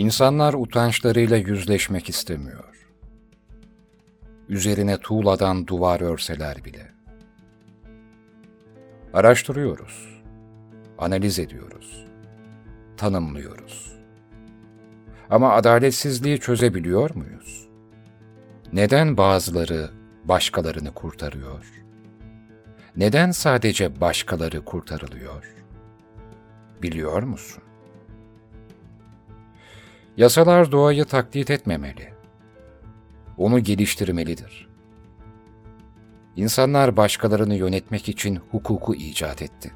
İnsanlar utançlarıyla yüzleşmek istemiyor. Üzerine tuğladan duvar örseler bile. Araştırıyoruz, analiz ediyoruz, tanımlıyoruz. Ama adaletsizliği çözebiliyor muyuz? Neden bazıları başkalarını kurtarıyor? Neden sadece başkaları kurtarılıyor? Biliyor musun? Yasalar doğayı taklit etmemeli. Onu geliştirmelidir. İnsanlar başkalarını yönetmek için hukuku icat etti.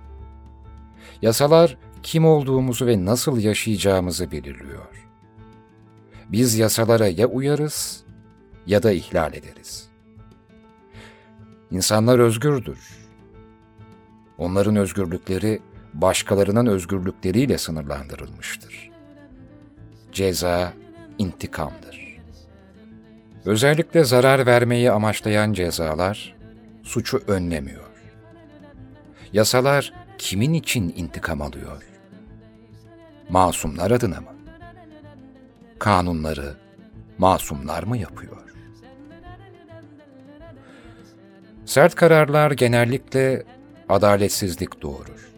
Yasalar kim olduğumuzu ve nasıl yaşayacağımızı belirliyor. Biz yasalara ya uyarız ya da ihlal ederiz. İnsanlar özgürdür. Onların özgürlükleri başkalarının özgürlükleriyle sınırlandırılmıştır. Ceza intikamdır. Özellikle zarar vermeyi amaçlayan cezalar suçu önlemiyor. Yasalar kimin için intikam alıyor? Masumlar adına mı? Kanunları masumlar mı yapıyor? Sert kararlar genellikle adaletsizlik doğurur.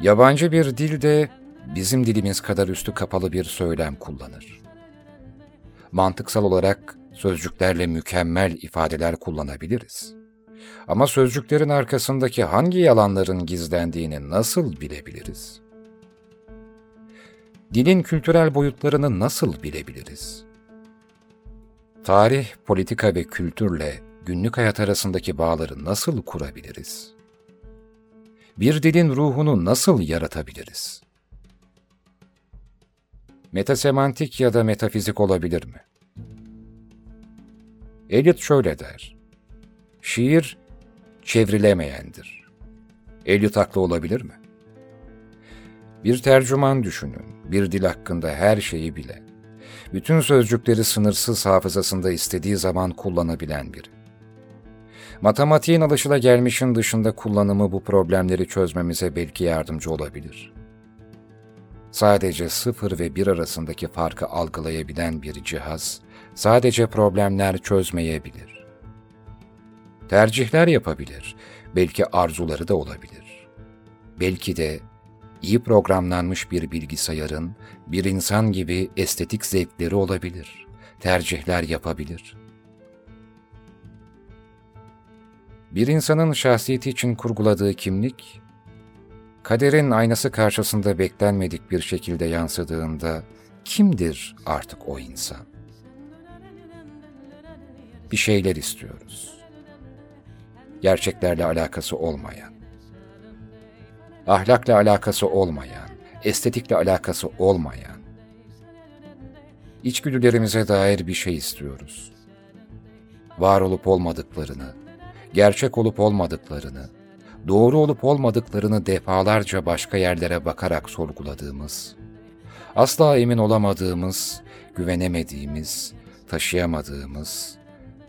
Yabancı bir dilde bizim dilimiz kadar üstü kapalı bir söylem kullanır. Mantıksal olarak sözcüklerle mükemmel ifadeler kullanabiliriz. Ama sözcüklerin arkasındaki hangi yalanların gizlendiğini nasıl bilebiliriz? Dilin kültürel boyutlarını nasıl bilebiliriz? Tarih, politika ve kültürle günlük hayat arasındaki bağları nasıl kurabiliriz? Bir dilin ruhunu nasıl yaratabiliriz? Metasemantik ya da metafizik olabilir mi? Eliot şöyle der. Şiir çevrilemeyendir. Eliot haklı olabilir mi? Bir tercüman düşünün, bir dil hakkında her şeyi bile. Bütün sözcükleri sınırsız hafızasında istediği zaman kullanabilen biri. Matematiğin alışılagelmişin dışında kullanımı bu problemleri çözmemize belki yardımcı olabilir. Sadece sıfır ve bir arasındaki farkı algılayabilen bir cihaz, sadece problemler çözmeyebilir. Tercihler yapabilir, belki arzuları da olabilir. Belki de iyi programlanmış bir bilgisayarın bir insan gibi estetik zevkleri olabilir, tercihler yapabilir. Bir insanın şahsiyeti için kurguladığı kimlik, kaderin aynası karşısında beklenmedik bir şekilde yansıdığında kimdir artık o insan? Bir şeyler istiyoruz. Gerçeklerle alakası olmayan, ahlakla alakası olmayan, estetikle alakası olmayan, içgüdülerimize dair bir şey istiyoruz. Var olup olmadıklarını, gerçek olup olmadıklarını, doğru olup olmadıklarını defalarca başka yerlere bakarak sorguladığımız, asla emin olamadığımız, güvenemediğimiz, taşıyamadığımız,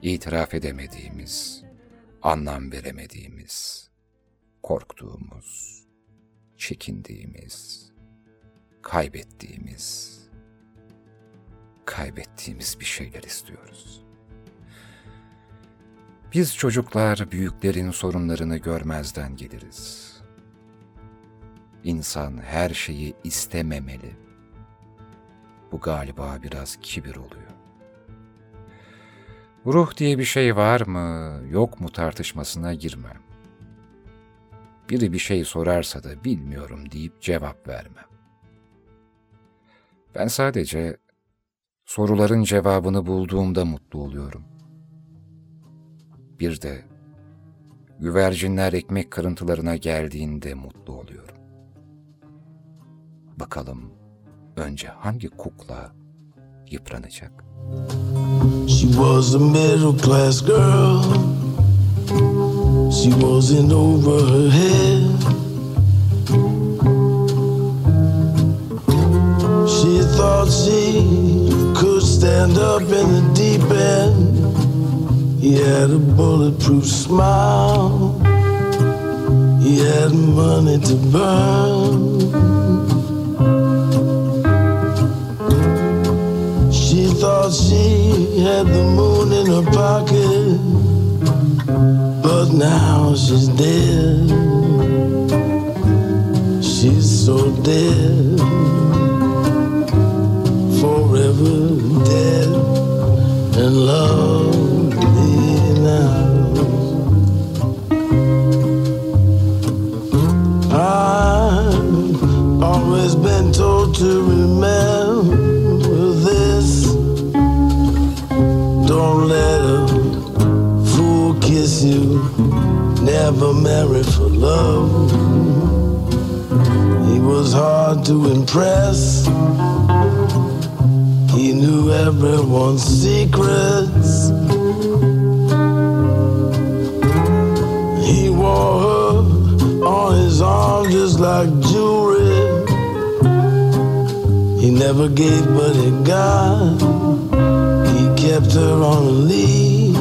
itiraf edemediğimiz, anlam veremediğimiz, korktuğumuz, çekindiğimiz, kaybettiğimiz, kaybettiğimiz bir şeyler istiyoruz. Biz çocuklar büyüklerin sorunlarını görmezden geliriz. İnsan her şeyi istememeli. Bu galiba biraz kibir oluyor. Ruh diye bir şey var mı, yok mu tartışmasına girmem. Biri bir şey sorarsa da bilmiyorum deyip cevap vermem. Ben sadece soruların cevabını bulduğumda mutlu oluyorum. Bir de güvercinler ekmek kırıntılarına geldiğinde mutlu oluyorum. Bakalım önce hangi kukla yıpranacak? She was a middle class girl She wasn't over her head She thought she could stand up in the deep end He had a bulletproof smile. He had money to burn. She thought she had the moon in her pocket, but now she's dead. She's so dead, forever dead, and love. Always been told to remember this. Don't let a fool kiss you. Never marry for love. He was hard to impress. He knew everyone's secrets. He wore her on his arm just like jewelry. He never gave but he got. He kept her on a leash.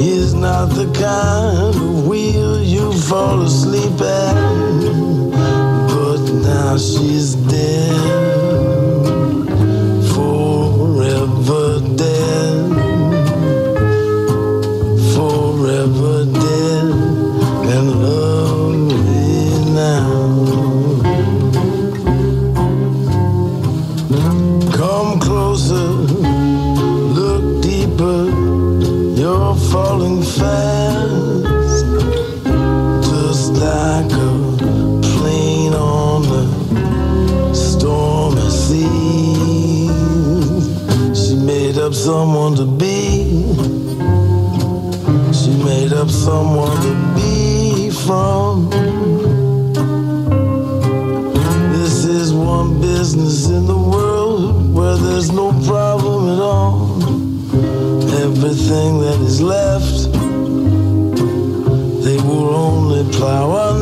He's not the kind of wheel you fall asleep at. But now she's dead. Someone to be. She made up someone to be from. This is one business in the world where there's no problem at all. Everything that is left, they will only plow under.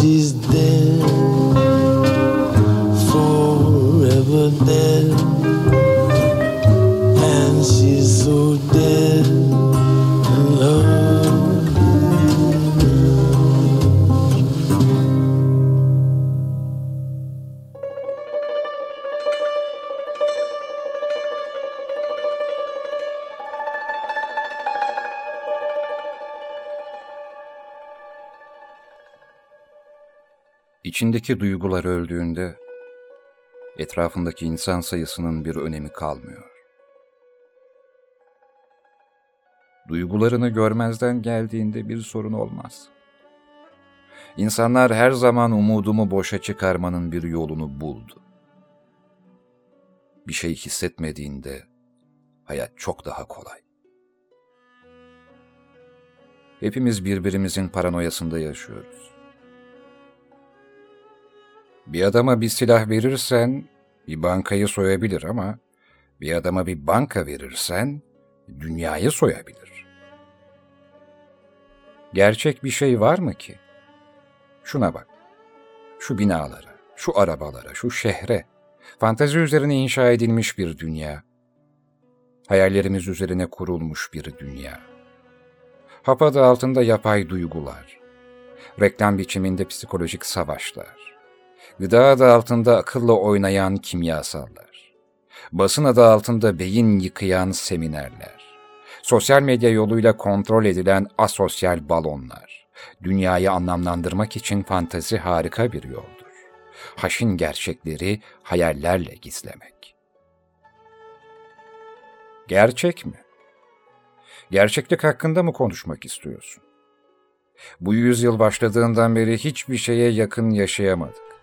she's dead. İçindeki duygular öldüğünde etrafındaki insan sayısının bir önemi kalmıyor. Duygularını görmezden geldiğinde bir sorun olmaz. İnsanlar her zaman umudumu boşa çıkarmanın bir yolunu buldu. Bir şey hissetmediğinde hayat çok daha kolay. Hepimiz birbirimizin paranoyasında yaşıyoruz. Bir adama bir silah verirsen bir bankayı soyabilir ama bir adama bir banka verirsen dünyayı soyabilir. Gerçek bir şey var mı ki? Şuna bak. Şu binalara, şu arabalara, şu şehre. Fantezi üzerine inşa edilmiş bir dünya. Hayallerimiz üzerine kurulmuş bir dünya. Hap altında yapay duygular. Reklam biçiminde psikolojik savaşlar. Gıda adı altında akılla oynayan kimyasallar. Basın adı altında beyin yıkayan seminerler. Sosyal medya yoluyla kontrol edilen asosyal balonlar. Dünyayı anlamlandırmak için fantazi harika bir yoldur. Haşin gerçekleri hayallerle gizlemek. Gerçek mi? Gerçeklik hakkında mı konuşmak istiyorsun? Bu yüzyıl başladığından beri hiçbir şeye yakın yaşayamadık.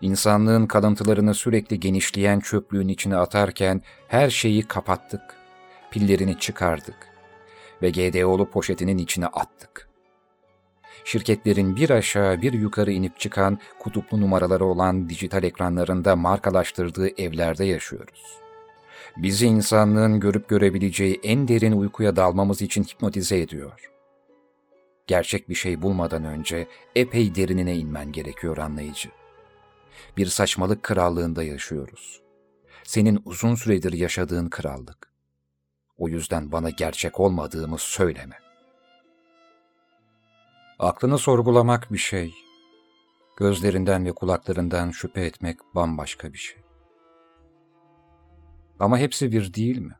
İnsanlığın kalıntılarını sürekli genişleyen çöplüğün içine atarken her şeyi kapattık. Pillerini çıkardık ve GDO'lu poşetinin içine attık. Şirketlerin bir aşağı bir yukarı inip çıkan kutuplu numaraları olan dijital ekranlarında markalaştırdığı evlerde yaşıyoruz. Bizi insanlığın görüp görebileceği en derin uykuya dalmamız için hipnotize ediyor. Gerçek bir şey bulmadan önce epey derinine inmen gerekiyor anlayıcı. Bir saçmalık krallığında yaşıyoruz. Senin uzun süredir yaşadığın krallık. O yüzden bana gerçek olmadığımı söyleme. Aklını sorgulamak bir şey. Gözlerinden ve kulaklarından şüphe etmek bambaşka bir şey. Ama hepsi bir değil mi?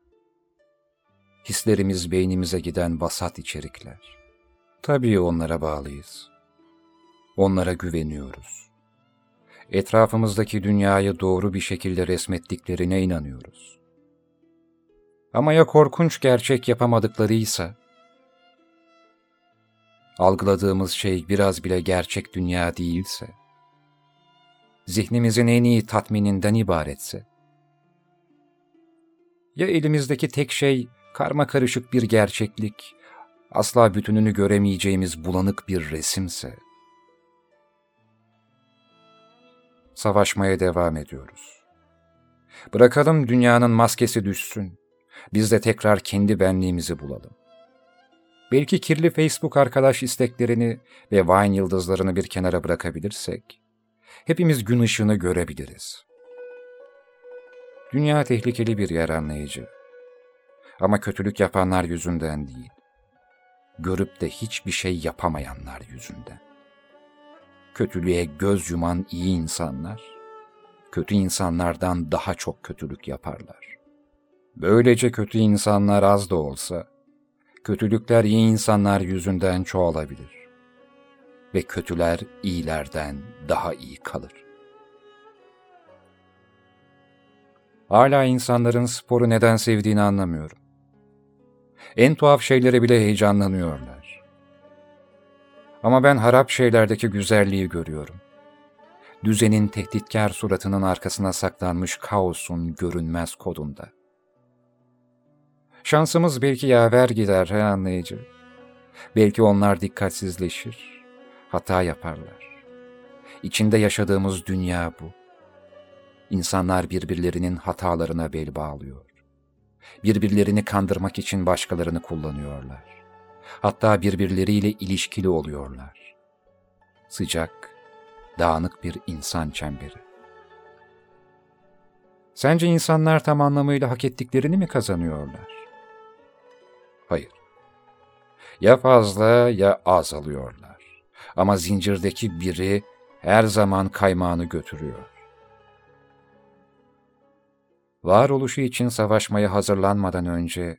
Hislerimiz beynimize giden vasat içerikler. Tabii onlara bağlıyız. Onlara güveniyoruz. Etrafımızdaki dünyayı doğru bir şekilde resmettiklerine inanıyoruz. Ama ya korkunç gerçek yapamadıklarıysa? Algıladığımız şey biraz bile gerçek dünya değilse? Zihnimizin en iyi tatmininden ibaretse? Ya elimizdeki tek şey karma karışık bir gerçeklik, asla bütününü göremeyeceğimiz bulanık bir resimse? Savaşmaya devam ediyoruz. Bırakalım dünyanın maskesi düşsün. Biz de tekrar kendi benliğimizi bulalım. Belki kirli Facebook arkadaş isteklerini ve Vine yıldızlarını bir kenara bırakabilirsek, hepimiz gün ışığını görebiliriz. Dünya tehlikeli bir yer anlayıcı. Ama kötülük yapanlar yüzünden değil. Görüp de hiçbir şey yapamayanlar yüzünden. Kötülüğe göz yuman iyi insanlar, kötü insanlardan daha çok kötülük yaparlar. Böylece kötü insanlar az da olsa, kötülükler iyi insanlar yüzünden çoğalabilir. Ve kötüler iyilerden daha iyi kalır. Hala insanların sporu neden sevdiğini anlamıyorum. En tuhaf şeylere bile heyecanlanıyorlar. Ama ben harap şeylerdeki güzelliği görüyorum. Düzenin tehditkar suratının arkasına saklanmış kaosun görünmez kodunda. Şansımız belki yaver gider he anlayıcı. Belki onlar dikkatsizleşir, hata yaparlar. İçinde yaşadığımız dünya bu. İnsanlar birbirlerinin hatalarına bel bağlıyor. Birbirlerini kandırmak için başkalarını kullanıyorlar. Hatta birbirleriyle ilişkili oluyorlar. Sıcak, dağınık bir insan çemberi. Sence insanlar tam anlamıyla hak ettiklerini mi kazanıyorlar? Hayır. Ya fazla ya az alıyorlar. Ama zincirdeki biri her zaman kaymağını götürüyor. Varoluşu için savaşmaya hazırlanmadan önce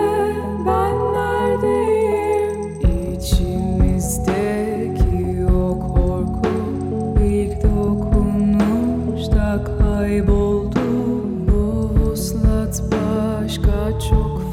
就哭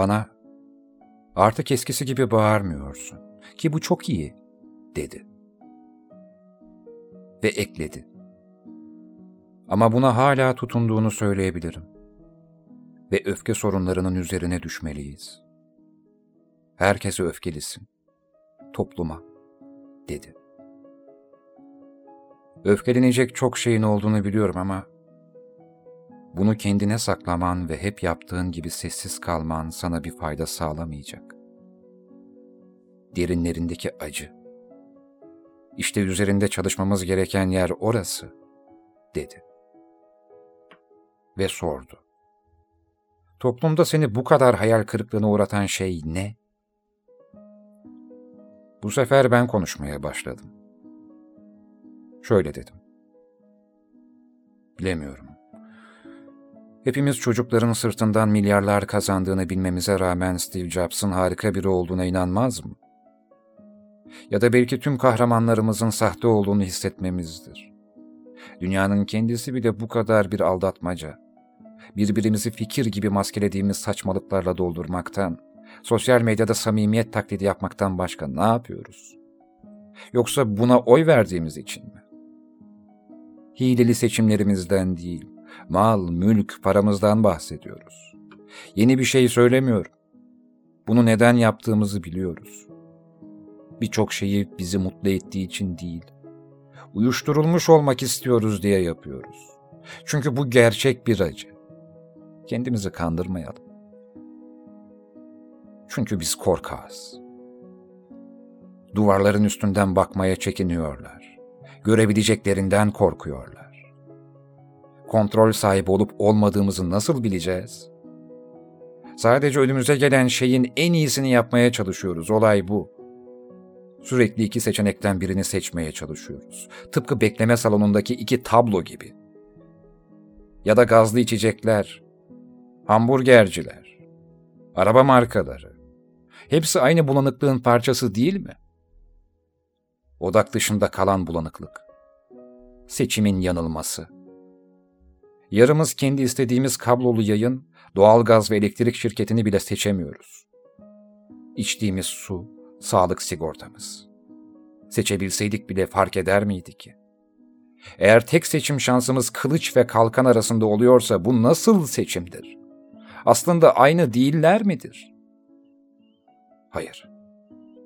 Bana artık eskisi gibi bağırmıyorsun ki bu çok iyi dedi. Ve ekledi. Ama buna hala tutunduğunu söyleyebilirim. Ve öfke sorunlarının üzerine düşmeliyiz. Herkese öfkelisin. Topluma, dedi. Öfkelenecek çok şeyin olduğunu biliyorum ama bunu kendine saklaman ve hep yaptığın gibi sessiz kalman sana bir fayda sağlamayacak. Derinlerindeki acı. İşte üzerinde çalışmamız gereken yer orası, dedi. Ve sordu. Toplumda seni bu kadar hayal kırıklığına uğratan şey ne? Bu sefer ben konuşmaya başladım. Şöyle dedim. Bilemiyorum. Hepimiz çocukların sırtından milyarlar kazandığını bilmemize rağmen Steve Jobs'ın harika biri olduğuna inanmaz mı? Ya da belki tüm kahramanlarımızın sahte olduğunu hissetmemizdir. Dünyanın kendisi bile bu kadar bir aldatmaca. Birbirimizi fikir gibi maskelediğimiz saçmalıklarla doldurmaktan, sosyal medyada samimiyet taklidi yapmaktan başka ne yapıyoruz? Yoksa buna oy verdiğimiz için mi? Hileli seçimlerimizden değil, mal, mülk, paramızdan bahsediyoruz. Yeni bir şey söylemiyorum. Bunu neden yaptığımızı biliyoruz. Birçok şeyi bizi mutlu ettiği için değil, uyuşturulmuş olmak istiyoruz diye yapıyoruz. Çünkü bu gerçek bir acı. Kendimizi kandırmayalım. Çünkü biz korkağız. Duvarların üstünden bakmaya çekiniyorlar. Görebileceklerinden korkuyorlar kontrol sahibi olup olmadığımızı nasıl bileceğiz? Sadece önümüze gelen şeyin en iyisini yapmaya çalışıyoruz. Olay bu. Sürekli iki seçenekten birini seçmeye çalışıyoruz. Tıpkı bekleme salonundaki iki tablo gibi. Ya da gazlı içecekler, hamburgerciler, araba markaları. Hepsi aynı bulanıklığın parçası değil mi? Odak dışında kalan bulanıklık. Seçimin yanılması. Yarımız kendi istediğimiz kablolu yayın, doğalgaz ve elektrik şirketini bile seçemiyoruz. İçtiğimiz su, sağlık sigortamız. Seçebilseydik bile fark eder miydi ki? Eğer tek seçim şansımız kılıç ve kalkan arasında oluyorsa bu nasıl seçimdir? Aslında aynı değiller midir? Hayır.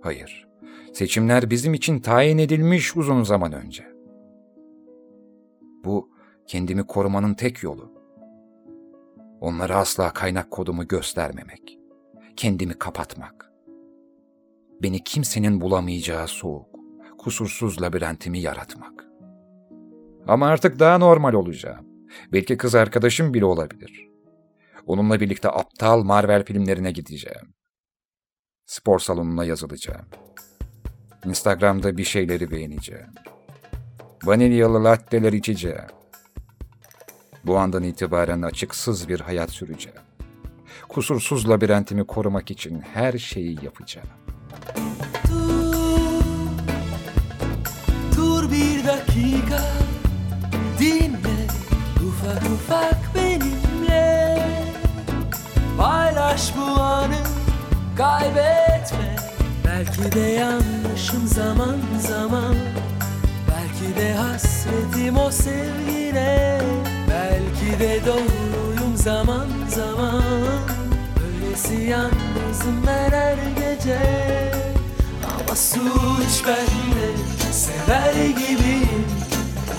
Hayır. Seçimler bizim için tayin edilmiş uzun zaman önce. Bu kendimi korumanın tek yolu. Onlara asla kaynak kodumu göstermemek. Kendimi kapatmak. Beni kimsenin bulamayacağı soğuk, kusursuz labirentimi yaratmak. Ama artık daha normal olacağım. Belki kız arkadaşım bile olabilir. Onunla birlikte aptal Marvel filmlerine gideceğim. Spor salonuna yazılacağım. Instagram'da bir şeyleri beğeneceğim. Vanilyalı latteler içeceğim. Bu andan itibaren açıksız bir hayat süreceğim. Kusursuz labirentimi korumak için her şeyi yapacağım. Dur, bir dakika. Dinle. Ufak ufak benimle. Paylaş bu anı. Kaybetme. Belki de yanlışım zaman zaman. Belki de hasretim o sevgine de doğruyum zaman zaman. Öylesi yalnızım ben her gece. Ama suç bende sever gibiyim.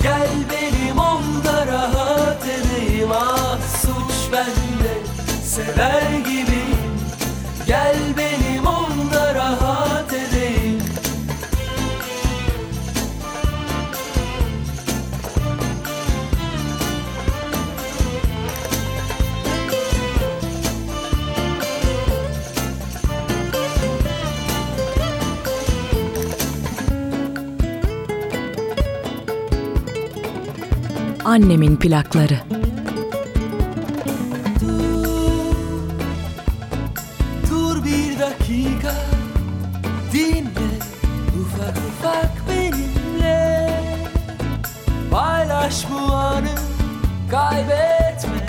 Gel benim onda rahat edeyim. Ah suç bende sever gibiyim. Gel benim onda Annemin plakları. Dur bir dakika dinle. Ufak ufak benimle. Paylaş bu anı kaybetme.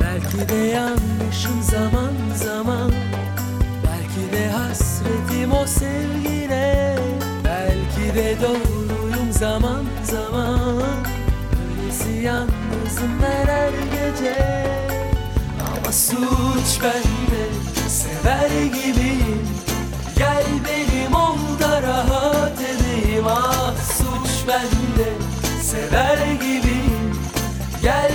Belki de yanlışım zaman zaman. Belki de hasretim o sevgine. Belki de doğruyum zaman zaman yalnızım ben her gece. Ama suç bende sever gibiyim. Gel benim onda rahat edeyim. Ah suç bende sever gibiyim. Gel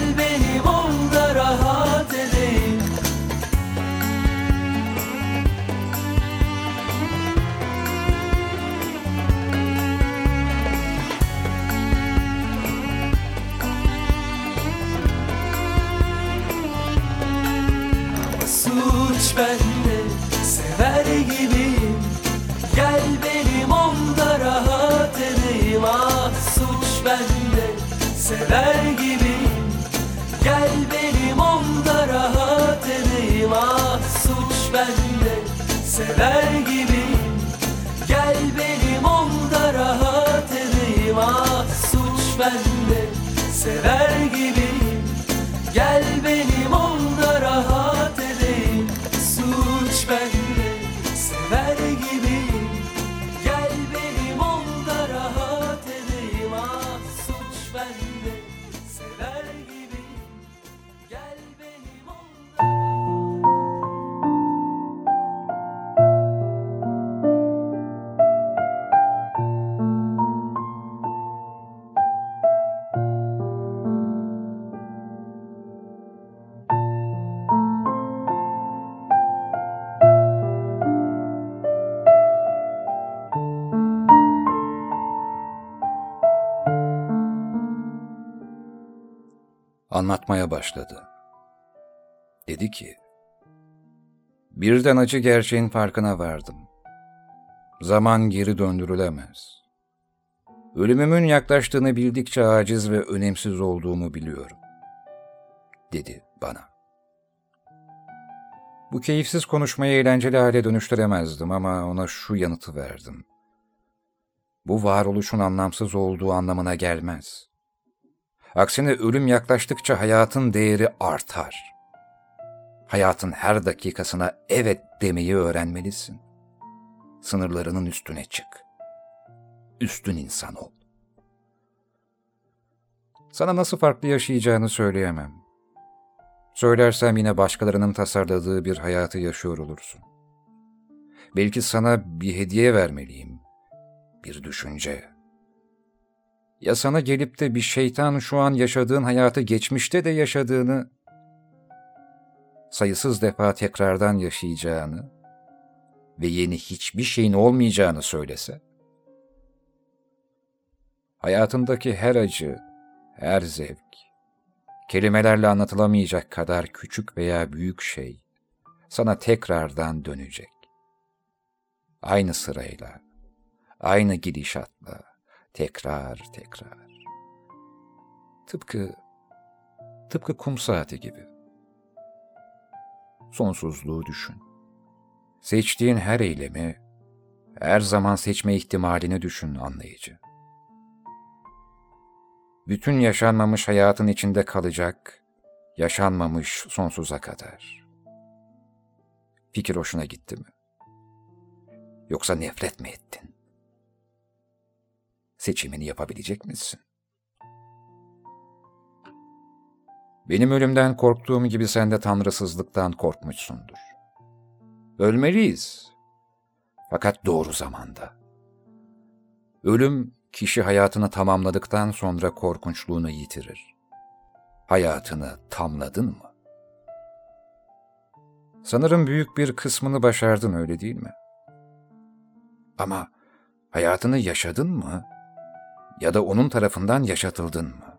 sever gibiyim Gel benim onda rahat edeyim Ah suç bende sever Anlatmaya başladı. Dedi ki, birden acı gerçeğin farkına vardım. Zaman geri döndürülemez. Ölümümün yaklaştığını bildikçe aciz ve önemsiz olduğumu biliyorum. Dedi bana. Bu keyifsiz konuşmayı eğlenceli hale dönüştüremezdim ama ona şu yanıtı verdim. Bu varoluşun anlamsız olduğu anlamına gelmez. Aksine ölüm yaklaştıkça hayatın değeri artar. Hayatın her dakikasına evet demeyi öğrenmelisin. Sınırlarının üstüne çık. Üstün insan ol. Sana nasıl farklı yaşayacağını söyleyemem. Söylersem yine başkalarının tasarladığı bir hayatı yaşıyor olursun. Belki sana bir hediye vermeliyim. Bir düşünce. Ya sana gelip de bir şeytan şu an yaşadığın hayatı geçmişte de yaşadığını, sayısız defa tekrardan yaşayacağını ve yeni hiçbir şeyin olmayacağını söylese? Hayatındaki her acı, her zevk, kelimelerle anlatılamayacak kadar küçük veya büyük şey sana tekrardan dönecek. Aynı sırayla, aynı gidişatla, tekrar tekrar. Tıpkı, tıpkı kum saati gibi. Sonsuzluğu düşün. Seçtiğin her eylemi, her zaman seçme ihtimalini düşün anlayıcı bütün yaşanmamış hayatın içinde kalacak, yaşanmamış sonsuza kadar. Fikir hoşuna gitti mi? Yoksa nefret mi ettin? Seçimini yapabilecek misin? Benim ölümden korktuğum gibi sen de tanrısızlıktan korkmuşsundur. Ölmeliyiz. Fakat doğru zamanda. Ölüm kişi hayatını tamamladıktan sonra korkunçluğunu yitirir. Hayatını tamladın mı? Sanırım büyük bir kısmını başardın öyle değil mi? Ama hayatını yaşadın mı? Ya da onun tarafından yaşatıldın mı?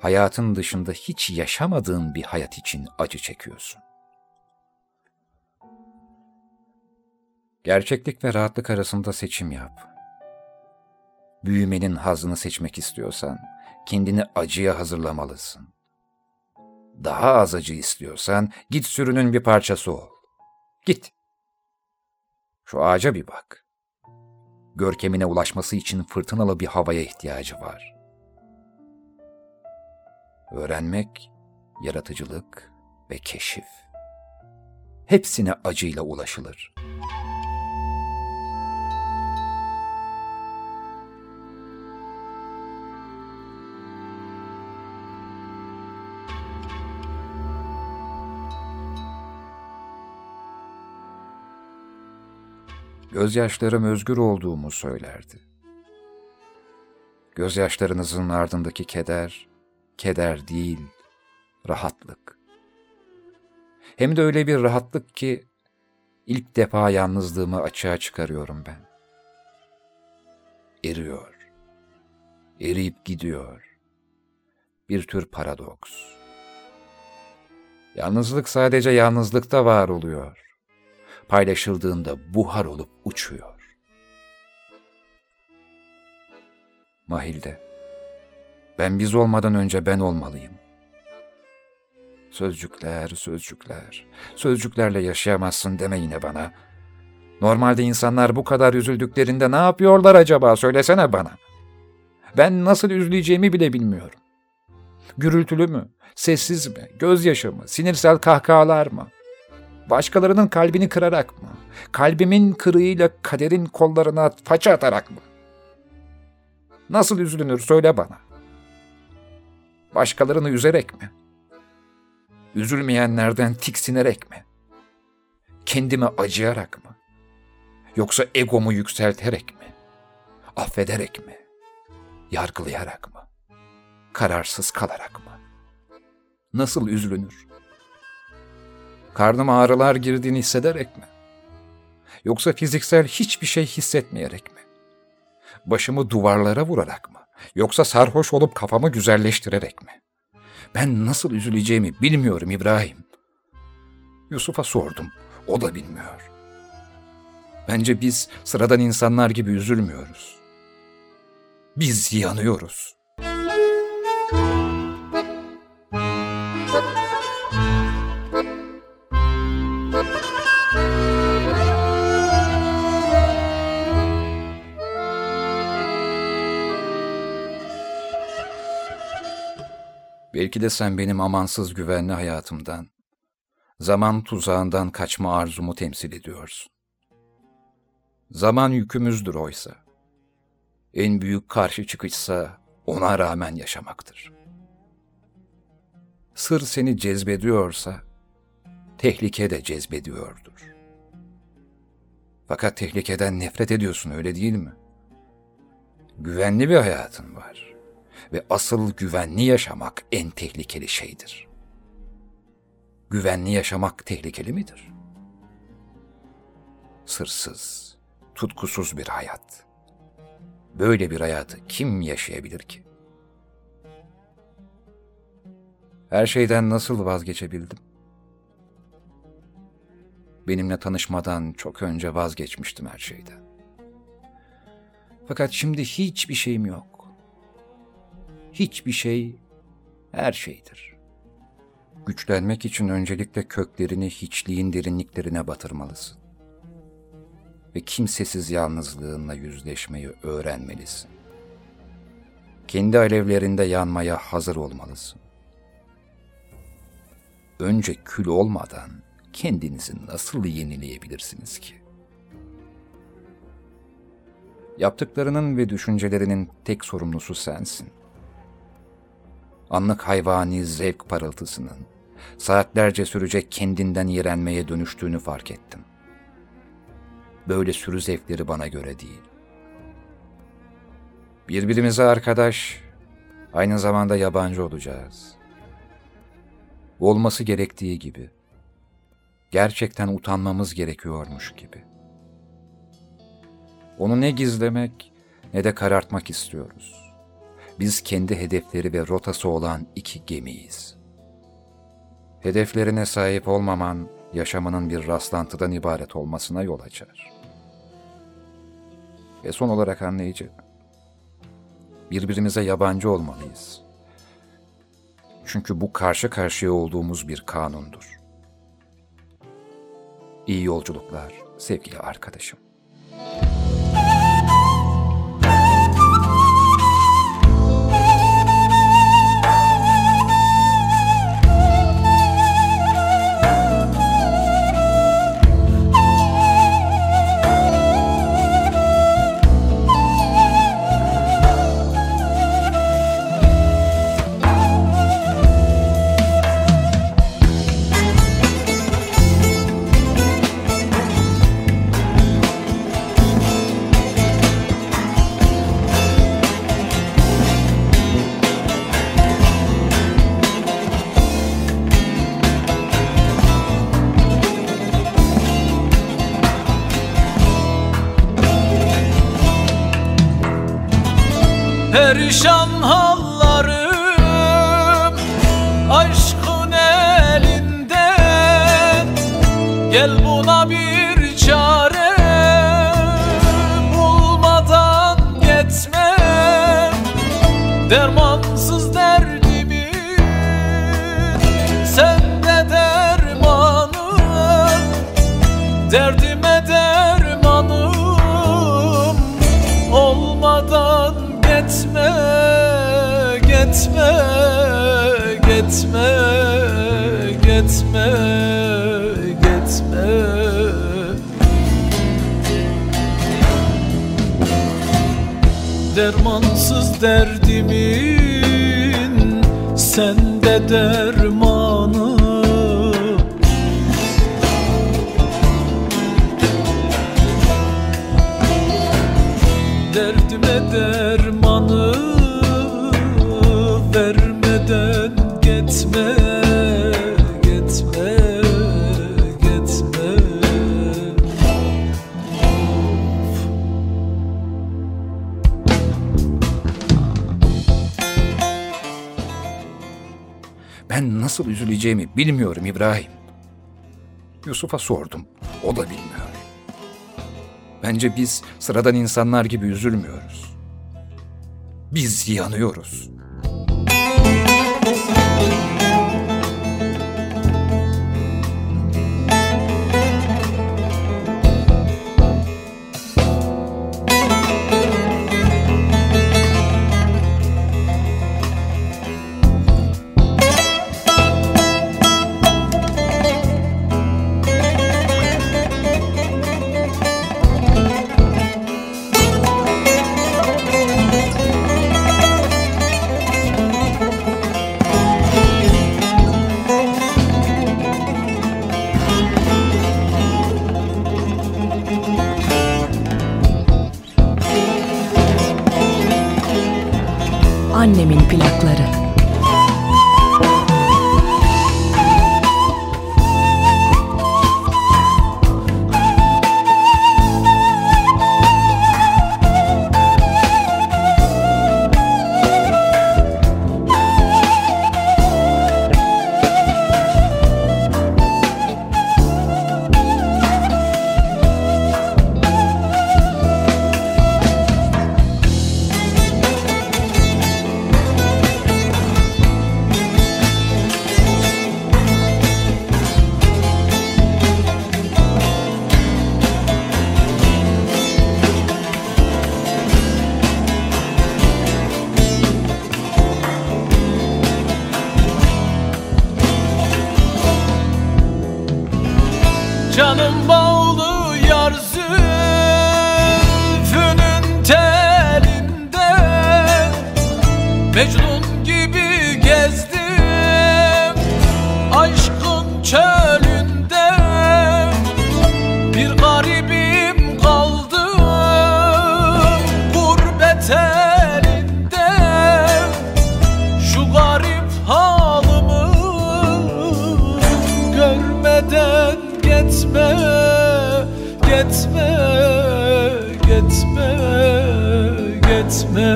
Hayatın dışında hiç yaşamadığın bir hayat için acı çekiyorsun. Gerçeklik ve rahatlık arasında seçim yap büyümenin hazını seçmek istiyorsan, kendini acıya hazırlamalısın. Daha az acı istiyorsan, git sürünün bir parçası ol. Git. Şu ağaca bir bak. Görkemine ulaşması için fırtınalı bir havaya ihtiyacı var. Öğrenmek, yaratıcılık ve keşif. Hepsine acıyla ulaşılır.'' Gözyaşlarım özgür olduğumu söylerdi. Gözyaşlarınızın ardındaki keder, keder değil, rahatlık. Hem de öyle bir rahatlık ki ilk defa yalnızlığımı açığa çıkarıyorum ben. Eriyor, eriyip gidiyor. Bir tür paradoks. Yalnızlık sadece yalnızlıkta var oluyor paylaşıldığında buhar olup uçuyor. Mahilde, ben biz olmadan önce ben olmalıyım. Sözcükler, sözcükler, sözcüklerle yaşayamazsın deme yine bana. Normalde insanlar bu kadar üzüldüklerinde ne yapıyorlar acaba söylesene bana. Ben nasıl üzüleceğimi bile bilmiyorum. Gürültülü mü, sessiz mi, gözyaşı mı, sinirsel kahkahalar mı? Başkalarının kalbini kırarak mı? Kalbimin kırığıyla kaderin kollarına faça atarak mı? Nasıl üzülünür söyle bana. Başkalarını üzerek mi? Üzülmeyenlerden tiksinerek mi? Kendime acıyarak mı? Yoksa egomu yükselterek mi? Affederek mi? Yargılayarak mı? Kararsız kalarak mı? Nasıl üzülünür? Karnıma ağrılar girdiğini hissederek mi? Yoksa fiziksel hiçbir şey hissetmeyerek mi? Başımı duvarlara vurarak mı? Yoksa sarhoş olup kafamı güzelleştirerek mi? Ben nasıl üzüleceğimi bilmiyorum İbrahim. Yusuf'a sordum. O da bilmiyor. Bence biz sıradan insanlar gibi üzülmüyoruz. Biz yanıyoruz. Belki de sen benim amansız güvenli hayatımdan, zaman tuzağından kaçma arzumu temsil ediyorsun. Zaman yükümüzdür oysa. En büyük karşı çıkışsa ona rağmen yaşamaktır. Sır seni cezbediyorsa, tehlike de cezbediyordur. Fakat tehlikeden nefret ediyorsun öyle değil mi? Güvenli bir hayatın var ve asıl güvenli yaşamak en tehlikeli şeydir. Güvenli yaşamak tehlikeli midir? Sırsız, tutkusuz bir hayat. Böyle bir hayatı kim yaşayabilir ki? Her şeyden nasıl vazgeçebildim? Benimle tanışmadan çok önce vazgeçmiştim her şeyden. Fakat şimdi hiçbir şeyim yok. Hiçbir şey her şeydir. Güçlenmek için öncelikle köklerini hiçliğin derinliklerine batırmalısın. Ve kimsesiz yalnızlığınla yüzleşmeyi öğrenmelisin. Kendi alevlerinde yanmaya hazır olmalısın. Önce kül olmadan kendinizi nasıl yenileyebilirsiniz ki? Yaptıklarının ve düşüncelerinin tek sorumlusu sensin. Anlık hayvani zevk parıltısının, saatlerce sürecek kendinden iğrenmeye dönüştüğünü fark ettim. Böyle sürü zevkleri bana göre değil. Birbirimize arkadaş, aynı zamanda yabancı olacağız. Olması gerektiği gibi. Gerçekten utanmamız gerekiyormuş gibi. Onu ne gizlemek ne de karartmak istiyoruz. Biz kendi hedefleri ve rotası olan iki gemiyiz. Hedeflerine sahip olmaman, yaşamının bir rastlantıdan ibaret olmasına yol açar. Ve son olarak anlayıcı, birbirimize yabancı olmalıyız. Çünkü bu karşı karşıya olduğumuz bir kanundur. İyi yolculuklar sevgili arkadaşım. 余生 sende Ben nasıl üzüleceğimi bilmiyorum İbrahim. Yusuf'a sordum. O da bilmiyor. Bence biz sıradan insanlar gibi üzülmüyoruz. Biz yanıyoruz. Annemin gitme, gitme, gitme,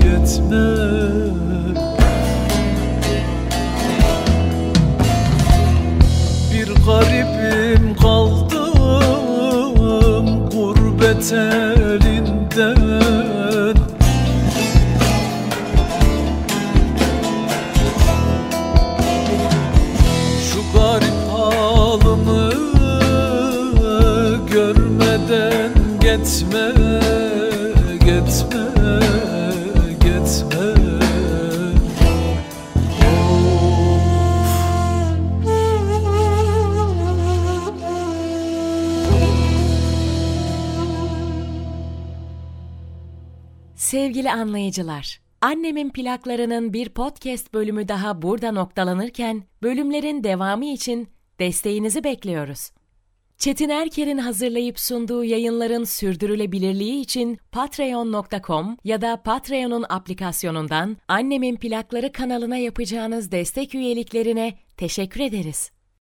gitme. Bir garibim kaldım gurbet anlayıcılar, Annemin plaklarının bir podcast bölümü daha burada noktalanırken, bölümlerin devamı için desteğinizi bekliyoruz. Çetin Erker'in hazırlayıp sunduğu yayınların sürdürülebilirliği için patreon.com ya da Patreon'un aplikasyonundan Annemin Plakları kanalına yapacağınız destek üyeliklerine teşekkür ederiz.